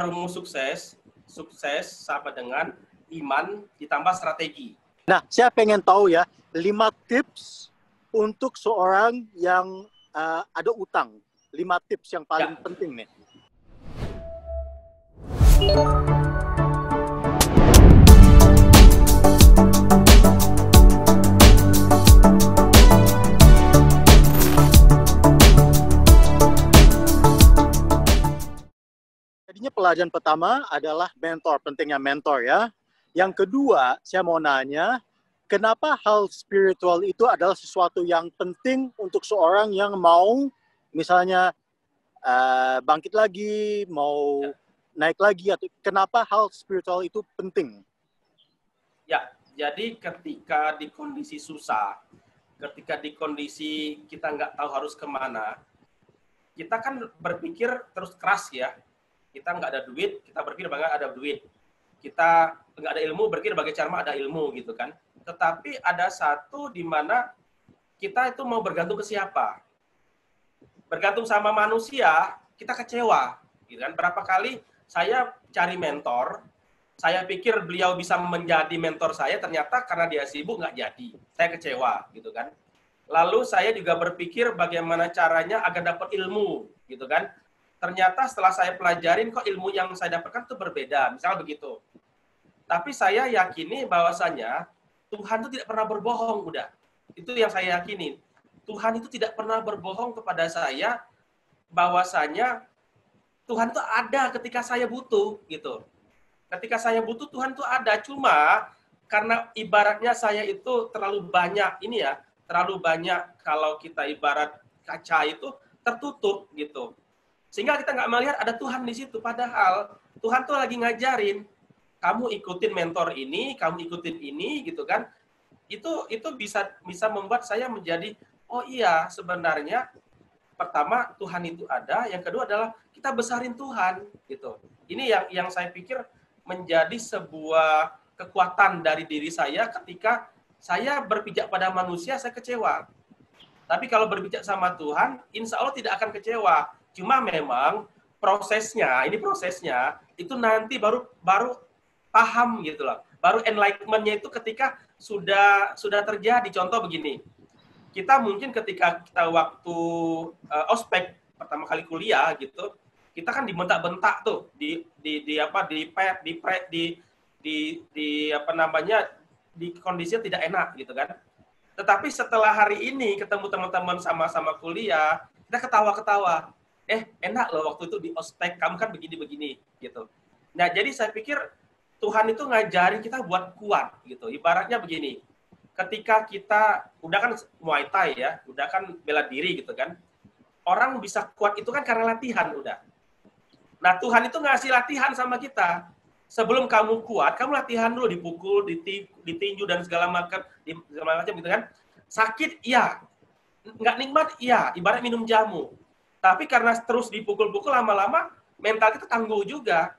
rumus sukses, sukses sama dengan iman ditambah strategi. Nah, saya pengen tahu ya, lima tips untuk seorang yang uh, ada utang. Lima tips yang paling ya. penting nih. Jadinya pelajaran pertama adalah mentor, pentingnya mentor ya. Yang kedua, saya mau nanya, kenapa hal spiritual itu adalah sesuatu yang penting untuk seorang yang mau misalnya uh, bangkit lagi, mau ya. naik lagi atau kenapa hal spiritual itu penting? Ya, jadi ketika di kondisi susah, ketika di kondisi kita nggak tahu harus ke mana, kita kan berpikir terus keras ya, kita nggak ada duit, kita berpikir bahwa ada duit. Kita nggak ada ilmu, berpikir bagaimana cara ada ilmu gitu kan. Tetapi ada satu di mana kita itu mau bergantung ke siapa. Bergantung sama manusia, kita kecewa. Gitu kan. Berapa kali saya cari mentor, saya pikir beliau bisa menjadi mentor saya, ternyata karena dia sibuk nggak jadi. Saya kecewa, gitu kan. Lalu saya juga berpikir bagaimana caranya agar dapat ilmu, gitu kan ternyata setelah saya pelajarin kok ilmu yang saya dapatkan itu berbeda, misalnya begitu. Tapi saya yakini bahwasanya Tuhan itu tidak pernah berbohong, udah. Itu yang saya yakini. Tuhan itu tidak pernah berbohong kepada saya bahwasanya Tuhan itu ada ketika saya butuh, gitu. Ketika saya butuh Tuhan itu ada, cuma karena ibaratnya saya itu terlalu banyak ini ya, terlalu banyak kalau kita ibarat kaca itu tertutup gitu sehingga kita nggak melihat ada Tuhan di situ. Padahal Tuhan tuh lagi ngajarin, kamu ikutin mentor ini, kamu ikutin ini, gitu kan? Itu itu bisa bisa membuat saya menjadi, oh iya sebenarnya pertama Tuhan itu ada, yang kedua adalah kita besarin Tuhan, gitu. Ini yang yang saya pikir menjadi sebuah kekuatan dari diri saya ketika saya berpijak pada manusia, saya kecewa. Tapi kalau berpijak sama Tuhan, insya Allah tidak akan kecewa Cuma memang prosesnya, ini prosesnya itu nanti baru baru paham gitu loh. Baru enlightenment-nya itu ketika sudah sudah terjadi. Contoh begini. Kita mungkin ketika kita waktu uh, ospek pertama kali kuliah gitu, kita kan dibentak-bentak tuh di di di apa di pet di pre di di di apa namanya di kondisinya tidak enak gitu kan. Tetapi setelah hari ini ketemu teman-teman sama-sama kuliah, kita ketawa-ketawa eh enak loh waktu itu di ospek kamu kan begini-begini gitu. Nah jadi saya pikir Tuhan itu ngajarin kita buat kuat gitu. Ibaratnya begini, ketika kita udah kan Muay Thai ya, udah kan bela diri gitu kan. Orang bisa kuat itu kan karena latihan udah. Nah Tuhan itu ngasih latihan sama kita. Sebelum kamu kuat, kamu latihan dulu dipukul, ditinju dan segala macam, segala macam gitu kan. Sakit, iya. Nggak nikmat, iya. Ibarat minum jamu tapi karena terus dipukul-pukul lama-lama mental kita tangguh juga.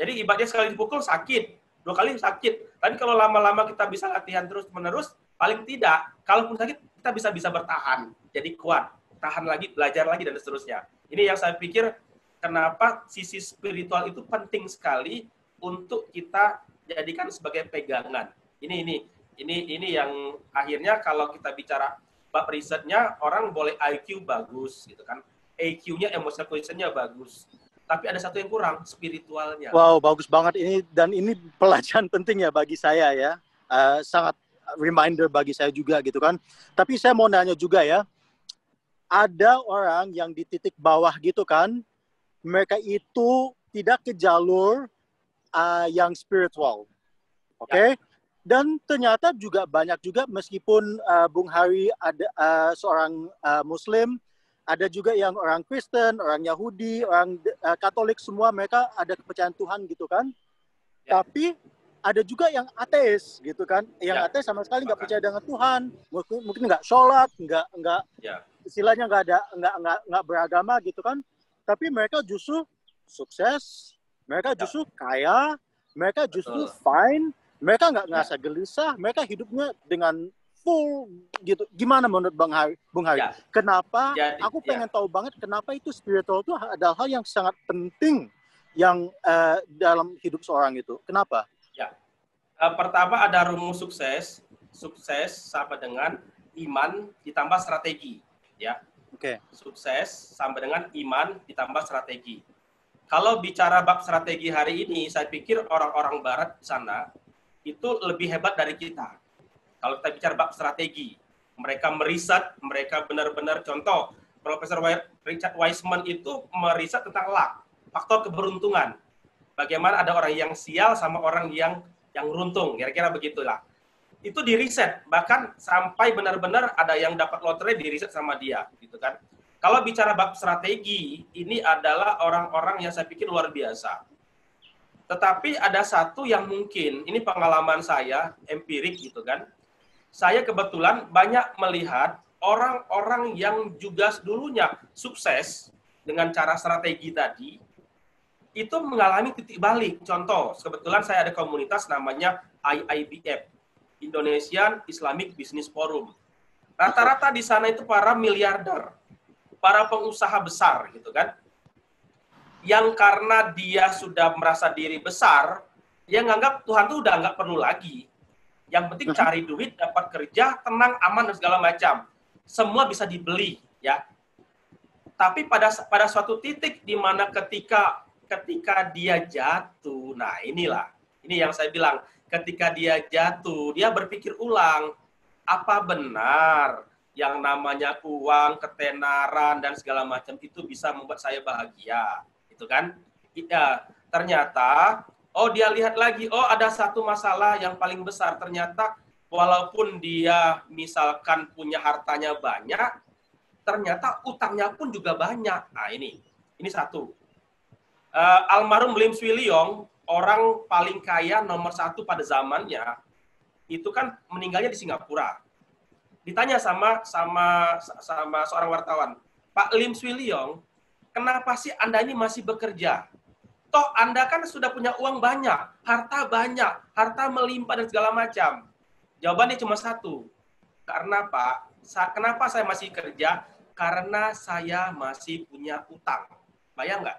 Jadi ibaratnya sekali dipukul sakit, dua kali sakit. Tapi kalau lama-lama kita bisa latihan terus-menerus, paling tidak, kalaupun sakit kita bisa bisa bertahan, jadi kuat, tahan lagi, belajar lagi dan seterusnya. Ini yang saya pikir kenapa sisi spiritual itu penting sekali untuk kita jadikan sebagai pegangan. Ini ini ini ini yang akhirnya kalau kita bicara bab risetnya orang boleh IQ bagus gitu kan EQ-nya, emotional quotient-nya bagus. Tapi ada satu yang kurang, spiritualnya. Wow, bagus banget ini dan ini pelajaran penting ya bagi saya ya. Uh, sangat reminder bagi saya juga gitu kan. Tapi saya mau nanya juga ya, ada orang yang di titik bawah gitu kan, mereka itu tidak ke jalur uh, yang spiritual. Oke? Okay? Ya. Dan ternyata juga banyak juga meskipun uh, Bung Hari ada uh, seorang uh, muslim ada juga yang orang Kristen, orang Yahudi, orang uh, Katolik semua mereka ada kepercayaan Tuhan gitu kan. Ya. Tapi ada juga yang ateis gitu kan, yang ya. ateis sama sekali nggak percaya dengan Tuhan, mungkin mungkin nggak sholat, nggak nggak ya. istilahnya nggak ada nggak nggak nggak beragama gitu kan. Tapi mereka justru sukses, mereka ya. justru ya. kaya, mereka justru Betul. fine, mereka nggak ya. ngerasa gelisah, mereka hidupnya dengan full gitu. Gimana menurut Bang Hari? Bung Hari? Ya. Kenapa? Jadi, aku ya. pengen ya. tahu banget kenapa itu spiritual itu adalah hal yang sangat penting yang uh, dalam hidup seorang itu? Kenapa? Ya, uh, pertama ada rumus sukses. Sukses sama dengan iman ditambah strategi, ya. Oke. Okay. Sukses sama dengan iman ditambah strategi. Kalau bicara bab strategi hari ini, saya pikir orang-orang Barat di sana itu lebih hebat dari kita. Kalau kita bicara bab strategi, mereka meriset, mereka benar-benar contoh. Profesor Richard Wiseman itu meriset tentang luck, faktor keberuntungan. Bagaimana ada orang yang sial sama orang yang yang runtung, kira-kira begitulah. Itu di riset, bahkan sampai benar-benar ada yang dapat lotre di riset sama dia, gitu kan. Kalau bicara bab strategi, ini adalah orang-orang yang saya pikir luar biasa. Tetapi ada satu yang mungkin, ini pengalaman saya, empirik gitu kan. Saya kebetulan banyak melihat orang-orang yang juga dulunya sukses dengan cara strategi tadi, itu mengalami titik balik. Contoh, kebetulan saya ada komunitas namanya IIBF, Indonesian Islamic Business Forum. Rata-rata di sana itu para miliarder, para pengusaha besar gitu kan yang karena dia sudah merasa diri besar dia nganggap Tuhan tuh udah nggak perlu lagi yang penting cari duit dapat kerja tenang aman dan segala macam. Semua bisa dibeli ya. Tapi pada pada suatu titik di mana ketika ketika dia jatuh nah inilah. Ini yang saya bilang ketika dia jatuh dia berpikir ulang apa benar yang namanya uang, ketenaran dan segala macam itu bisa membuat saya bahagia, itu kan? Ya, ternyata oh dia lihat lagi, oh ada satu masalah yang paling besar ternyata walaupun dia misalkan punya hartanya banyak, ternyata utangnya pun juga banyak. Nah, ini. Ini satu. Uh, almarhum Lim Swee Leong, orang paling kaya nomor satu pada zamannya, itu kan meninggalnya di Singapura ditanya sama sama sama seorang wartawan, Pak Lim Swee Leong, kenapa sih Anda ini masih bekerja? Toh Anda kan sudah punya uang banyak, harta banyak, harta melimpah dan segala macam. Jawabannya cuma satu. Karena Pak, kenapa saya masih kerja? Karena saya masih punya utang. Bayang nggak?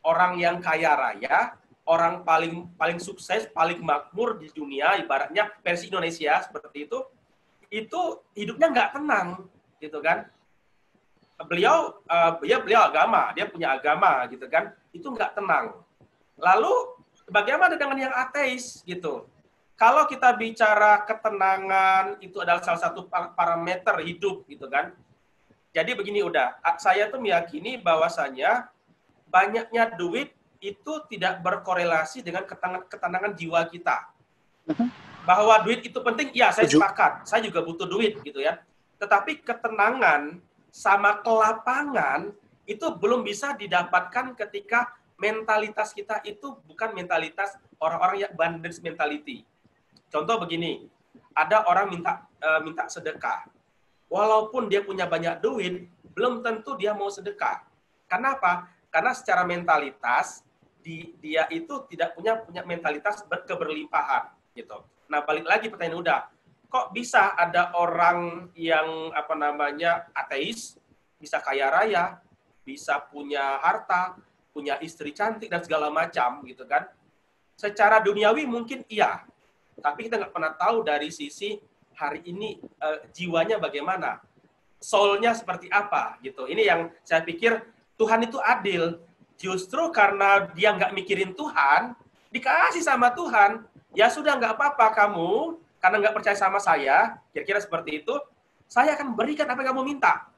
Orang yang kaya raya, orang paling paling sukses, paling makmur di dunia, ibaratnya versi Indonesia seperti itu, itu hidupnya nggak tenang gitu kan beliau uh, ya beliau agama dia punya agama gitu kan itu nggak tenang. Lalu bagaimana dengan yang ateis gitu? Kalau kita bicara ketenangan itu adalah salah satu parameter hidup gitu kan. Jadi begini udah saya tuh meyakini bahwasanya banyaknya duit itu tidak berkorelasi dengan ketenangan, ketenangan jiwa kita. Mhm. Bahwa duit itu penting, ya saya sepakat. Saya juga butuh duit gitu ya. Tetapi ketenangan sama kelapangan itu belum bisa didapatkan ketika mentalitas kita itu bukan mentalitas orang-orang yang abundance mentality. Contoh begini, ada orang minta uh, minta sedekah. Walaupun dia punya banyak duit, belum tentu dia mau sedekah. Kenapa? Karena secara mentalitas di, dia itu tidak punya punya mentalitas berkeberlimpahan gitu. Nah, balik lagi pertanyaan udah, kok bisa ada orang yang apa namanya ateis, bisa kaya raya, bisa punya harta, punya istri cantik dan segala macam gitu kan? Secara duniawi mungkin iya, tapi kita nggak pernah tahu dari sisi hari ini uh, jiwanya bagaimana, soulnya seperti apa gitu. Ini yang saya pikir Tuhan itu adil. Justru karena dia nggak mikirin Tuhan, dikasih sama Tuhan, ya sudah nggak apa-apa kamu, karena nggak percaya sama saya, kira-kira seperti itu, saya akan berikan apa yang kamu minta.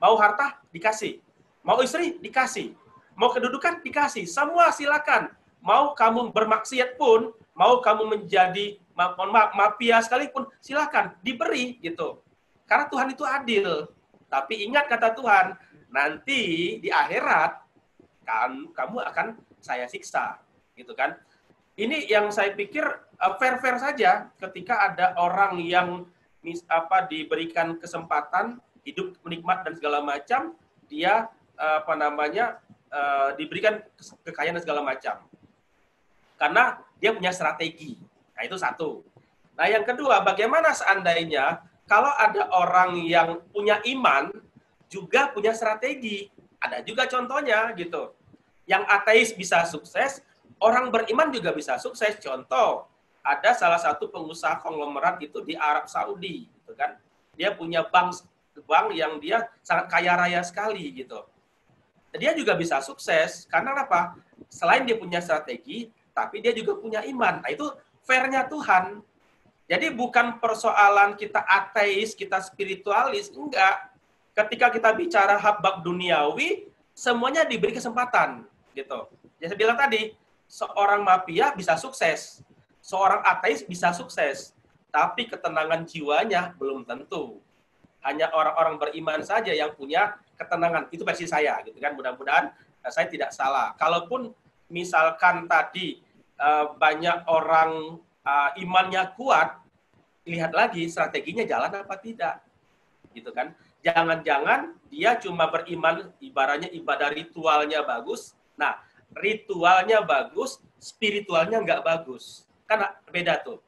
Mau harta, dikasih. Mau istri, dikasih. Mau kedudukan, dikasih. Semua silakan. Mau kamu bermaksiat pun, mau kamu menjadi ma ma mafia sekalipun, silakan. Diberi, gitu. Karena Tuhan itu adil. Tapi ingat kata Tuhan, nanti di akhirat, kan, kamu akan saya siksa. Gitu kan ini yang saya pikir uh, fair-fair saja ketika ada orang yang mis, apa diberikan kesempatan hidup menikmat dan segala macam, dia uh, apa namanya uh, diberikan kekayaan dan segala macam. Karena dia punya strategi. Nah, itu satu. Nah, yang kedua, bagaimana seandainya kalau ada orang yang punya iman juga punya strategi? Ada juga contohnya gitu Yang ateis bisa sukses, orang beriman juga bisa sukses. Contoh, ada salah satu pengusaha konglomerat itu di Arab Saudi, gitu kan. Dia punya bank bank yang dia sangat kaya raya sekali gitu. Dia juga bisa sukses karena apa? Selain dia punya strategi, tapi dia juga punya iman. Nah, itu fairnya Tuhan. Jadi bukan persoalan kita ateis, kita spiritualis, enggak. Ketika kita bicara hak duniawi, semuanya diberi kesempatan, gitu. Yang saya bilang tadi, seorang mafia bisa sukses, seorang ateis bisa sukses, tapi ketenangan jiwanya belum tentu. Hanya orang-orang beriman saja yang punya ketenangan. Itu versi saya, gitu kan. Mudah-mudahan eh, saya tidak salah. Kalaupun misalkan tadi uh, banyak orang uh, imannya kuat, lihat lagi strateginya jalan apa tidak, gitu kan? Jangan-jangan dia cuma beriman, ibaratnya ibadah ritualnya bagus. Nah, ritualnya bagus, spiritualnya nggak bagus. Kan beda tuh.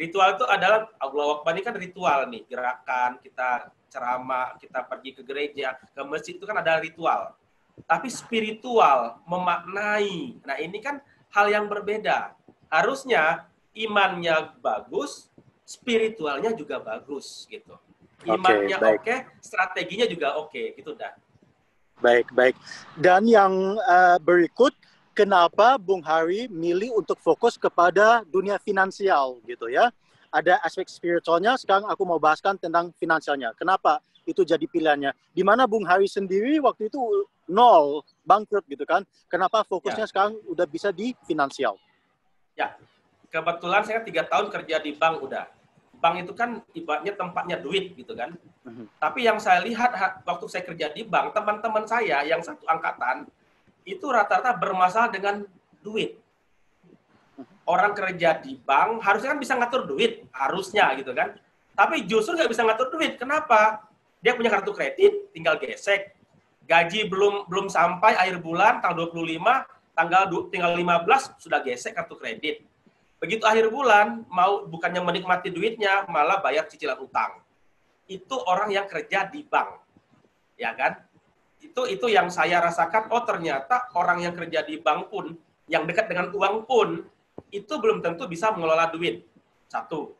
Ritual itu adalah Allah Akbar ini kan ritual nih, gerakan kita ceramah, kita pergi ke gereja, ke masjid itu kan ada ritual. Tapi spiritual memaknai. Nah, ini kan hal yang berbeda. Harusnya imannya bagus, spiritualnya juga bagus gitu. Imannya oke, okay, okay, strateginya juga oke, okay, gitu dah. Baik, baik. Dan yang uh, berikut, kenapa Bung Hari milih untuk fokus kepada dunia finansial gitu ya? Ada aspek spiritualnya, sekarang aku mau bahaskan tentang finansialnya. Kenapa itu jadi pilihannya? Di mana Bung Hari sendiri waktu itu nol, bangkrut gitu kan? Kenapa fokusnya ya. sekarang udah bisa di finansial? Ya, kebetulan saya tiga tahun kerja di bank udah bank itu kan ibaratnya tempatnya duit gitu kan. Uh-huh. Tapi yang saya lihat waktu saya kerja di bank, teman-teman saya yang satu angkatan itu rata-rata bermasalah dengan duit. Orang kerja di bank harusnya kan bisa ngatur duit, harusnya gitu kan. Tapi justru nggak bisa ngatur duit. Kenapa? Dia punya kartu kredit, tinggal gesek. Gaji belum belum sampai akhir bulan, tanggal 25, tanggal tinggal 15 sudah gesek kartu kredit Begitu akhir bulan, mau bukannya menikmati duitnya, malah bayar cicilan utang. Itu orang yang kerja di bank. Ya kan? Itu itu yang saya rasakan, oh ternyata orang yang kerja di bank pun, yang dekat dengan uang pun, itu belum tentu bisa mengelola duit. Satu.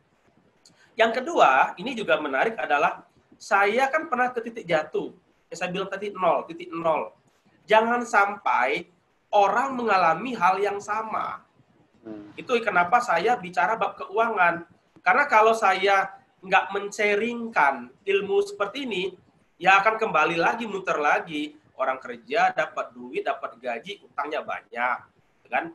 Yang kedua, ini juga menarik adalah, saya kan pernah ke titik jatuh. Ya, saya bilang tadi nol, titik nol. Jangan sampai orang mengalami hal yang sama Hmm. Itu kenapa saya bicara bab keuangan. Karena kalau saya nggak menceringkan ilmu seperti ini, ya akan kembali lagi, muter lagi. Orang kerja dapat duit, dapat gaji, utangnya banyak. Kan?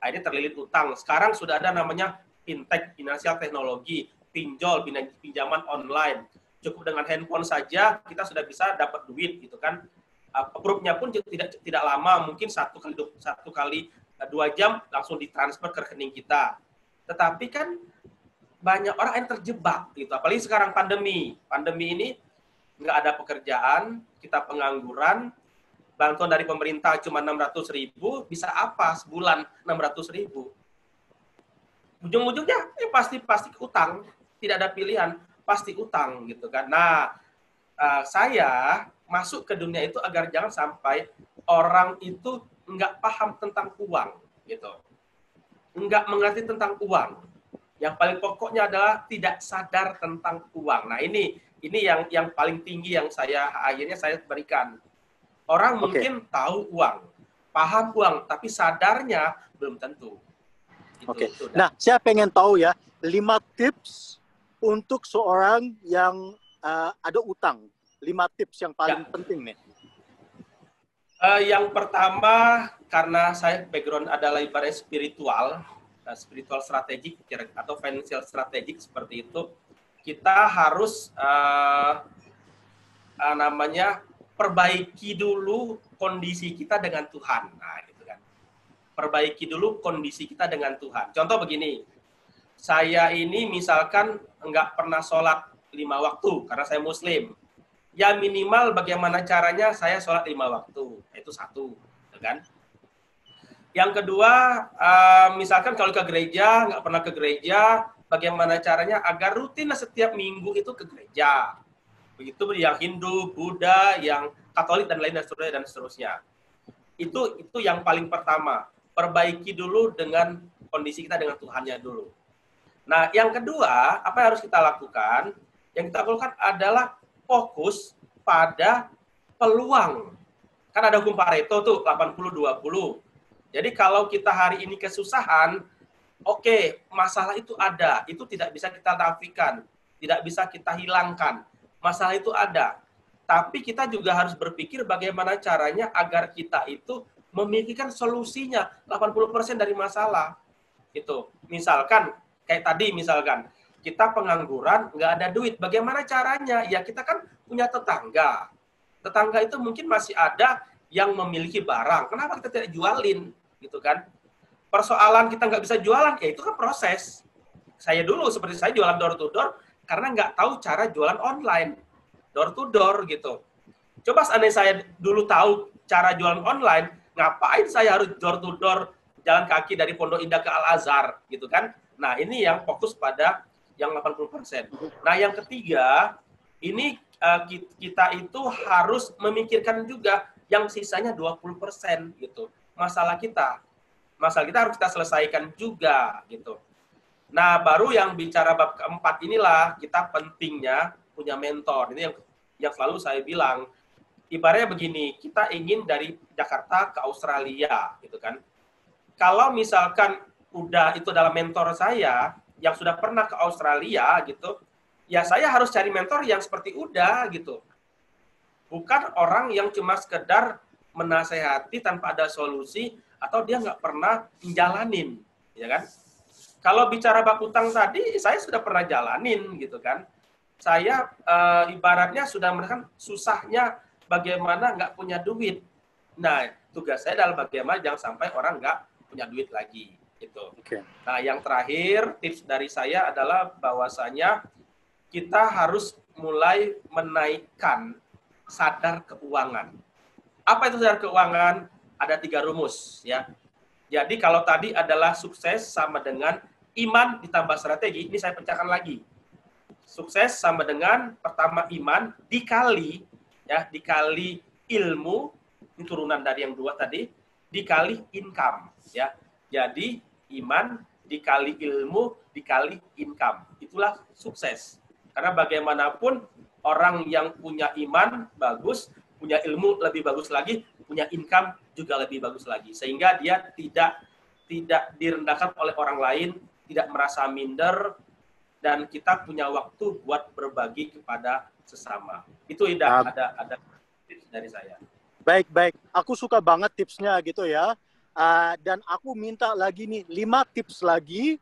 Akhirnya terlilit utang. Sekarang sudah ada namanya fintech, finansial teknologi, pinjol, pinjaman online. Cukup dengan handphone saja kita sudah bisa dapat duit gitu kan. Approve-nya pun tidak tidak lama, mungkin satu kali satu kali Eh, dua jam langsung ditransfer ke rekening kita. Tetapi kan banyak orang yang terjebak gitu. Apalagi sekarang pandemi. Pandemi ini nggak ada pekerjaan, kita pengangguran, bantuan dari pemerintah cuma 600 ribu, bisa apa sebulan 600 ribu? Ujung-ujungnya eh, pasti pasti utang, tidak ada pilihan, pasti utang gitu kan. Nah, uh, saya masuk ke dunia itu agar jangan sampai orang itu nggak paham tentang uang gitu. Nggak mengerti tentang uang. Yang paling pokoknya adalah tidak sadar tentang uang. Nah ini ini yang yang paling tinggi yang saya akhirnya saya berikan orang okay. mungkin tahu uang paham uang tapi sadarnya belum tentu gitu, Oke. Okay. Nah, saya pengen tahu ya lima tips untuk seorang yang uh, ada utang. Lima tips yang paling ya. penting nih. Uh, yang pertama karena saya background adalah ibarat spiritual, uh, spiritual strategik atau financial strategik seperti itu, kita harus uh, uh, namanya perbaiki dulu kondisi kita dengan Tuhan. Nah, gitu kan. Perbaiki dulu kondisi kita dengan Tuhan. Contoh begini, saya ini misalkan nggak pernah sholat lima waktu karena saya Muslim ya minimal bagaimana caranya saya sholat lima waktu itu satu ya kan yang kedua uh, misalkan kalau ke gereja nggak pernah ke gereja bagaimana caranya agar rutin setiap minggu itu ke gereja begitu yang Hindu Buddha yang Katolik dan lain dan seterusnya dan seterusnya Itu itu yang paling pertama. Perbaiki dulu dengan kondisi kita dengan Tuhannya dulu. Nah, yang kedua, apa yang harus kita lakukan? Yang kita lakukan adalah fokus pada peluang. Kan ada hukum Pareto tuh 80-20. Jadi kalau kita hari ini kesusahan, oke, okay, masalah itu ada. Itu tidak bisa kita nafikan, tidak bisa kita hilangkan. Masalah itu ada. Tapi kita juga harus berpikir bagaimana caranya agar kita itu memikirkan solusinya 80% dari masalah. Itu. Misalkan kayak tadi misalkan kita pengangguran nggak ada duit, bagaimana caranya? Ya kita kan punya tetangga. Tetangga itu mungkin masih ada yang memiliki barang. Kenapa kita tidak jualin? Gitu kan? Persoalan kita nggak bisa jualan, ya itu kan proses. Saya dulu seperti saya jualan door to door karena nggak tahu cara jualan online door to door gitu. Coba seandainya saya dulu tahu cara jualan online, ngapain saya harus door to door jalan kaki dari Pondok Indah ke Al Azhar gitu kan? Nah, ini yang fokus pada yang 80%. Nah, yang ketiga, ini uh, kita itu harus memikirkan juga yang sisanya 20% gitu. Masalah kita. Masalah kita harus kita selesaikan juga gitu. Nah, baru yang bicara bab keempat inilah kita pentingnya punya mentor. Ini yang yang selalu saya bilang. Ibaratnya begini, kita ingin dari Jakarta ke Australia, gitu kan. Kalau misalkan udah itu adalah mentor saya yang sudah pernah ke Australia gitu, ya saya harus cari mentor yang seperti udah gitu. Bukan orang yang cuma sekedar menasehati tanpa ada solusi atau dia nggak pernah menjalanin, ya kan? Kalau bicara bak utang tadi, saya sudah pernah jalanin gitu kan saya uh, ibaratnya sudah merasakan susahnya bagaimana nggak punya duit. Nah, tugas saya adalah bagaimana jangan sampai orang nggak punya duit lagi. Gitu. Okay. Nah, yang terakhir tips dari saya adalah bahwasanya kita harus mulai menaikkan sadar keuangan. Apa itu sadar keuangan? Ada tiga rumus ya. Jadi kalau tadi adalah sukses sama dengan iman ditambah strategi, ini saya pecahkan lagi. Sukses sama dengan pertama iman dikali ya dikali ilmu ini turunan dari yang dua tadi dikali income ya. Jadi iman dikali ilmu dikali income itulah sukses. Karena bagaimanapun orang yang punya iman bagus punya ilmu lebih bagus lagi punya income juga lebih bagus lagi sehingga dia tidak tidak direndahkan oleh orang lain tidak merasa minder dan kita punya waktu buat berbagi kepada sesama. Itu Ida, ada ada tips dari saya. Baik, baik. Aku suka banget tipsnya gitu ya. Uh, dan aku minta lagi nih lima tips lagi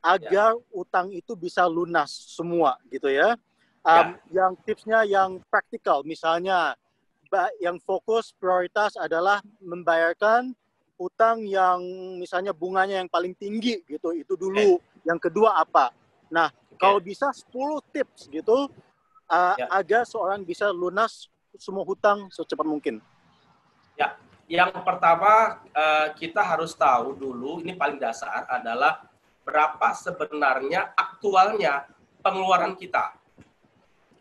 agar ya. utang itu bisa lunas semua gitu ya. Um, ya. Yang tipsnya yang praktikal, misalnya yang fokus prioritas adalah membayarkan utang yang misalnya bunganya yang paling tinggi gitu itu dulu. Okay. Yang kedua apa? Nah, okay. kalau bisa 10 tips gitu uh, ya. agar seorang bisa lunas semua hutang secepat mungkin. Ya, yang pertama uh, kita harus tahu dulu ini paling dasar adalah berapa sebenarnya aktualnya pengeluaran kita.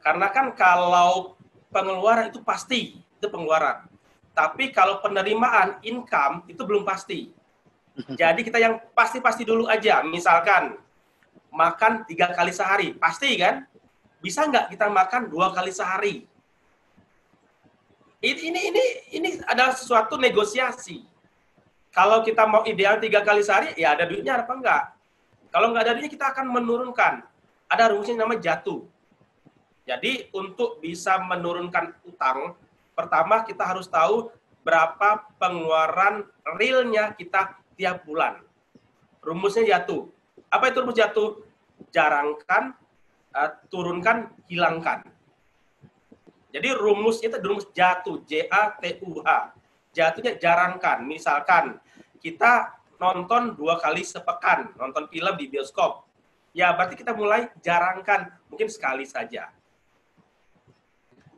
Karena kan kalau pengeluaran itu pasti itu pengeluaran. Tapi kalau penerimaan income itu belum pasti. Jadi kita yang pasti-pasti dulu aja. Misalkan makan tiga kali sehari? Pasti kan? Bisa nggak kita makan dua kali sehari? Ini, ini, ini, ini adalah sesuatu negosiasi. Kalau kita mau ideal tiga kali sehari, ya ada duitnya apa enggak? Kalau nggak ada duitnya, kita akan menurunkan. Ada rumusnya nama jatuh. Jadi untuk bisa menurunkan utang, pertama kita harus tahu berapa pengeluaran realnya kita tiap bulan. Rumusnya jatuh. Apa itu rumus jatuh? Jarangkan, uh, turunkan, hilangkan. Jadi rumus itu rumus jatuh, J A T U H. Jatuhnya jarangkan. Misalkan kita nonton dua kali sepekan, nonton film di bioskop. Ya berarti kita mulai jarangkan, mungkin sekali saja.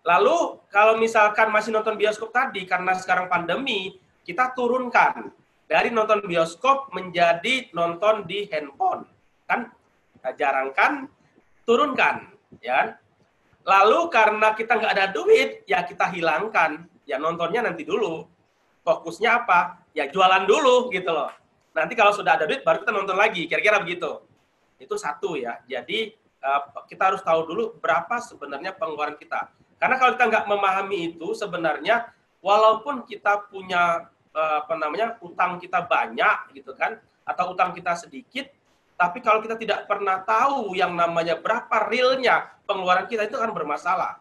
Lalu kalau misalkan masih nonton bioskop tadi karena sekarang pandemi, kita turunkan dari nonton bioskop menjadi nonton di handphone. Kan jarangkan, turunkan, ya. Lalu karena kita nggak ada duit, ya kita hilangkan, ya nontonnya nanti dulu. fokusnya apa? Ya jualan dulu gitu loh. Nanti kalau sudah ada duit baru kita nonton lagi, kira-kira begitu. Itu satu ya. Jadi uh, kita harus tahu dulu berapa sebenarnya pengeluaran kita. Karena kalau kita nggak memahami itu sebenarnya walaupun kita punya uh, apa namanya utang kita banyak gitu kan atau utang kita sedikit, tapi kalau kita tidak pernah tahu yang namanya berapa realnya pengeluaran kita itu akan bermasalah.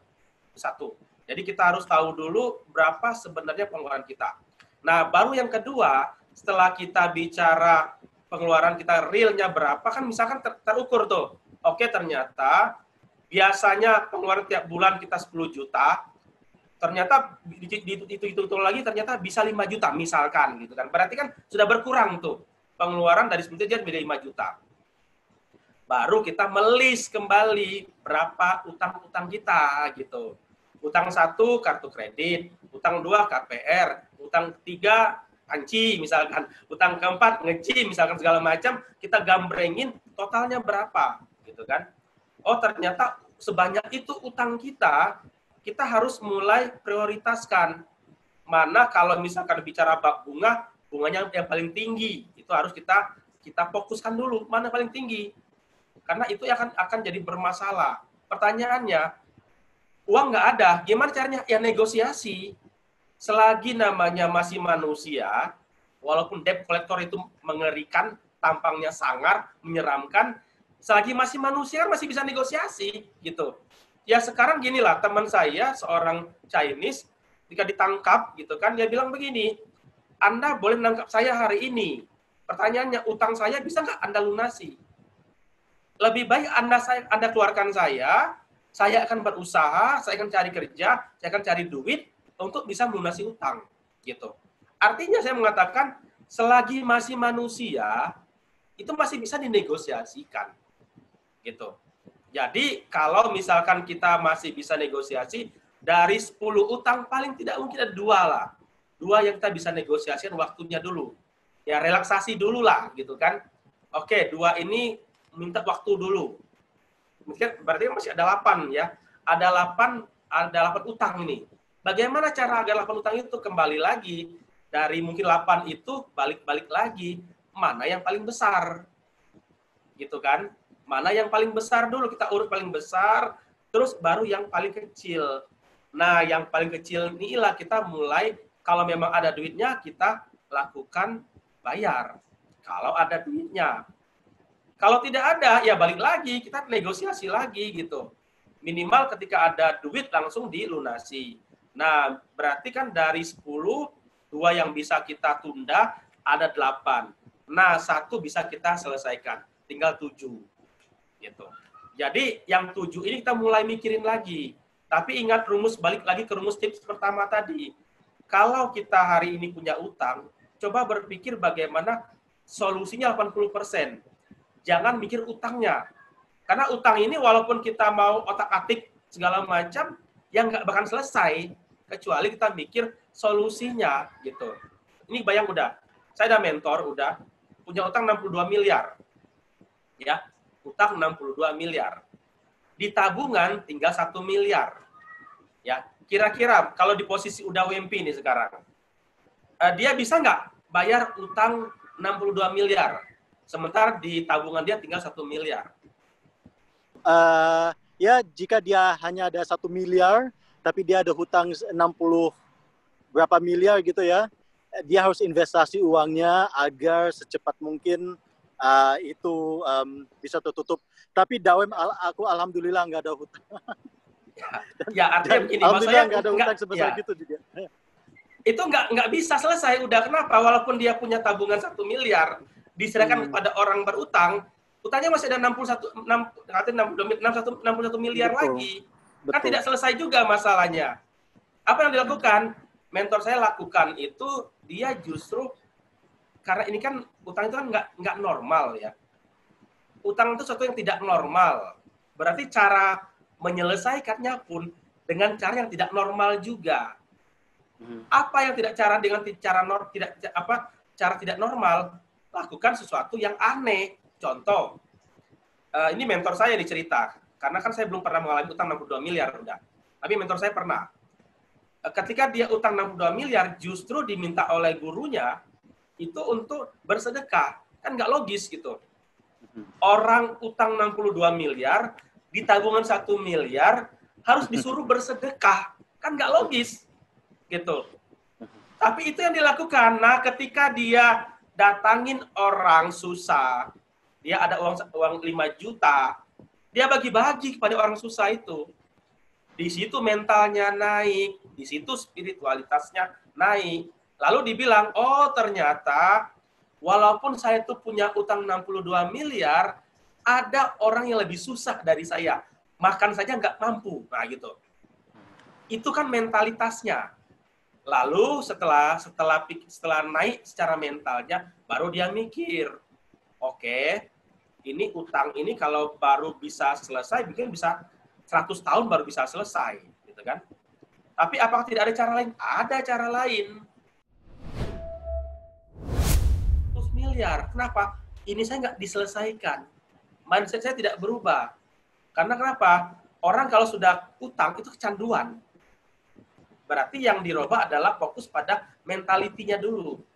Satu. Jadi kita harus tahu dulu berapa sebenarnya pengeluaran kita. Nah, baru yang kedua, setelah kita bicara pengeluaran kita realnya berapa, kan misalkan ter terukur tuh. Oke, ternyata biasanya pengeluaran tiap bulan kita 10 juta, ternyata itu-itu lagi ternyata bisa 5 juta misalkan gitu kan. Berarti kan sudah berkurang tuh pengeluaran dari 10 juta menjadi 5 juta baru kita melis kembali berapa utang-utang kita gitu. Utang satu kartu kredit, utang dua KPR, utang tiga panci misalkan, utang keempat ngeci misalkan segala macam, kita gambrengin totalnya berapa gitu kan. Oh ternyata sebanyak itu utang kita, kita harus mulai prioritaskan mana kalau misalkan bicara bab bunga, bunganya yang paling tinggi itu harus kita kita fokuskan dulu mana paling tinggi karena itu akan akan jadi bermasalah. Pertanyaannya, uang nggak ada, gimana caranya? Ya negosiasi. Selagi namanya masih manusia, walaupun debt collector itu mengerikan, tampangnya sangar, menyeramkan, selagi masih manusia kan masih bisa negosiasi gitu. Ya sekarang gini lah, teman saya seorang Chinese ketika ditangkap gitu kan dia bilang begini, Anda boleh menangkap saya hari ini. Pertanyaannya, utang saya bisa nggak Anda lunasi? lebih baik Anda saya Anda keluarkan saya, saya akan berusaha, saya akan cari kerja, saya akan cari duit untuk bisa melunasi utang, gitu. Artinya saya mengatakan selagi masih manusia itu masih bisa dinegosiasikan, gitu. Jadi kalau misalkan kita masih bisa negosiasi dari 10 utang paling tidak mungkin ada dua lah. Dua yang kita bisa negosiasikan waktunya dulu. Ya relaksasi dulu lah gitu kan. Oke, dua ini minta waktu dulu. Mungkin berarti masih ada 8 ya. Ada 8 ada 8 utang ini. Bagaimana cara agar 8 utang itu kembali lagi dari mungkin 8 itu balik-balik lagi mana yang paling besar. Gitu kan? Mana yang paling besar dulu kita urut paling besar terus baru yang paling kecil. Nah, yang paling kecil inilah kita mulai kalau memang ada duitnya kita lakukan bayar. Kalau ada duitnya. Kalau tidak ada, ya balik lagi, kita negosiasi lagi gitu. Minimal ketika ada duit langsung dilunasi. Nah, berarti kan dari 10, dua yang bisa kita tunda, ada 8. Nah, satu bisa kita selesaikan. Tinggal 7. Gitu. Jadi, yang 7 ini kita mulai mikirin lagi. Tapi ingat rumus, balik lagi ke rumus tips pertama tadi. Kalau kita hari ini punya utang, coba berpikir bagaimana solusinya 80% jangan mikir utangnya. Karena utang ini walaupun kita mau otak-atik segala macam, yang nggak bakal selesai kecuali kita mikir solusinya gitu. Ini bayang udah, saya ada mentor udah punya utang 62 miliar. Ya, utang 62 miliar. Di tabungan tinggal satu miliar. Ya, kira-kira kalau di posisi udah WMP nih sekarang, uh, dia bisa nggak bayar utang 62 miliar? Sementara di tabungan dia tinggal satu miliar. Uh, ya jika dia hanya ada satu miliar, tapi dia ada hutang 60 berapa miliar gitu ya, dia harus investasi uangnya agar secepat mungkin uh, itu um, bisa tertutup. Tapi Dawem, aku alhamdulillah nggak ada hutang. ya artinya begini, alhamdulillah nggak ada hutang sebesar ya. gitu juga. Itu nggak nggak bisa selesai. Udah kenapa? Walaupun dia punya tabungan satu miliar, diserahkan hmm. kepada orang berutang, utangnya masih ada 61 6 61 61 miliar Betul. lagi. Kan Betul. Kan tidak selesai juga masalahnya. Apa yang dilakukan? Mentor saya lakukan itu dia justru karena ini kan utang itu kan nggak nggak normal ya. Utang itu sesuatu yang tidak normal. Berarti cara menyelesaikannya pun dengan cara yang tidak normal juga. Hmm. Apa yang tidak cara dengan cara nor, tidak apa cara tidak normal lakukan sesuatu yang aneh. Contoh, uh, ini mentor saya dicerita, karena kan saya belum pernah mengalami utang 62 miliar udah. Tapi mentor saya pernah. ketika dia utang 62 miliar justru diminta oleh gurunya itu untuk bersedekah. Kan nggak logis gitu. Orang utang 62 miliar, di tabungan 1 miliar, harus disuruh bersedekah. Kan nggak logis. Gitu. Tapi itu yang dilakukan. Nah, ketika dia datangin orang susah, dia ada uang uang 5 juta, dia bagi-bagi kepada orang susah itu. Di situ mentalnya naik, di situ spiritualitasnya naik. Lalu dibilang, oh ternyata walaupun saya itu punya utang 62 miliar, ada orang yang lebih susah dari saya. Makan saja nggak mampu. Nah gitu. Itu kan mentalitasnya. Lalu setelah setelah setelah naik secara mentalnya, baru dia mikir, oke, okay, ini utang ini kalau baru bisa selesai, mungkin bisa 100 tahun baru bisa selesai, gitu kan? Tapi apakah tidak ada cara lain? Ada cara lain. Miliar, kenapa? Ini saya nggak diselesaikan. Mindset saya tidak berubah. Karena kenapa? Orang kalau sudah utang itu kecanduan Berarti yang dirubah adalah fokus pada mentalitinya dulu.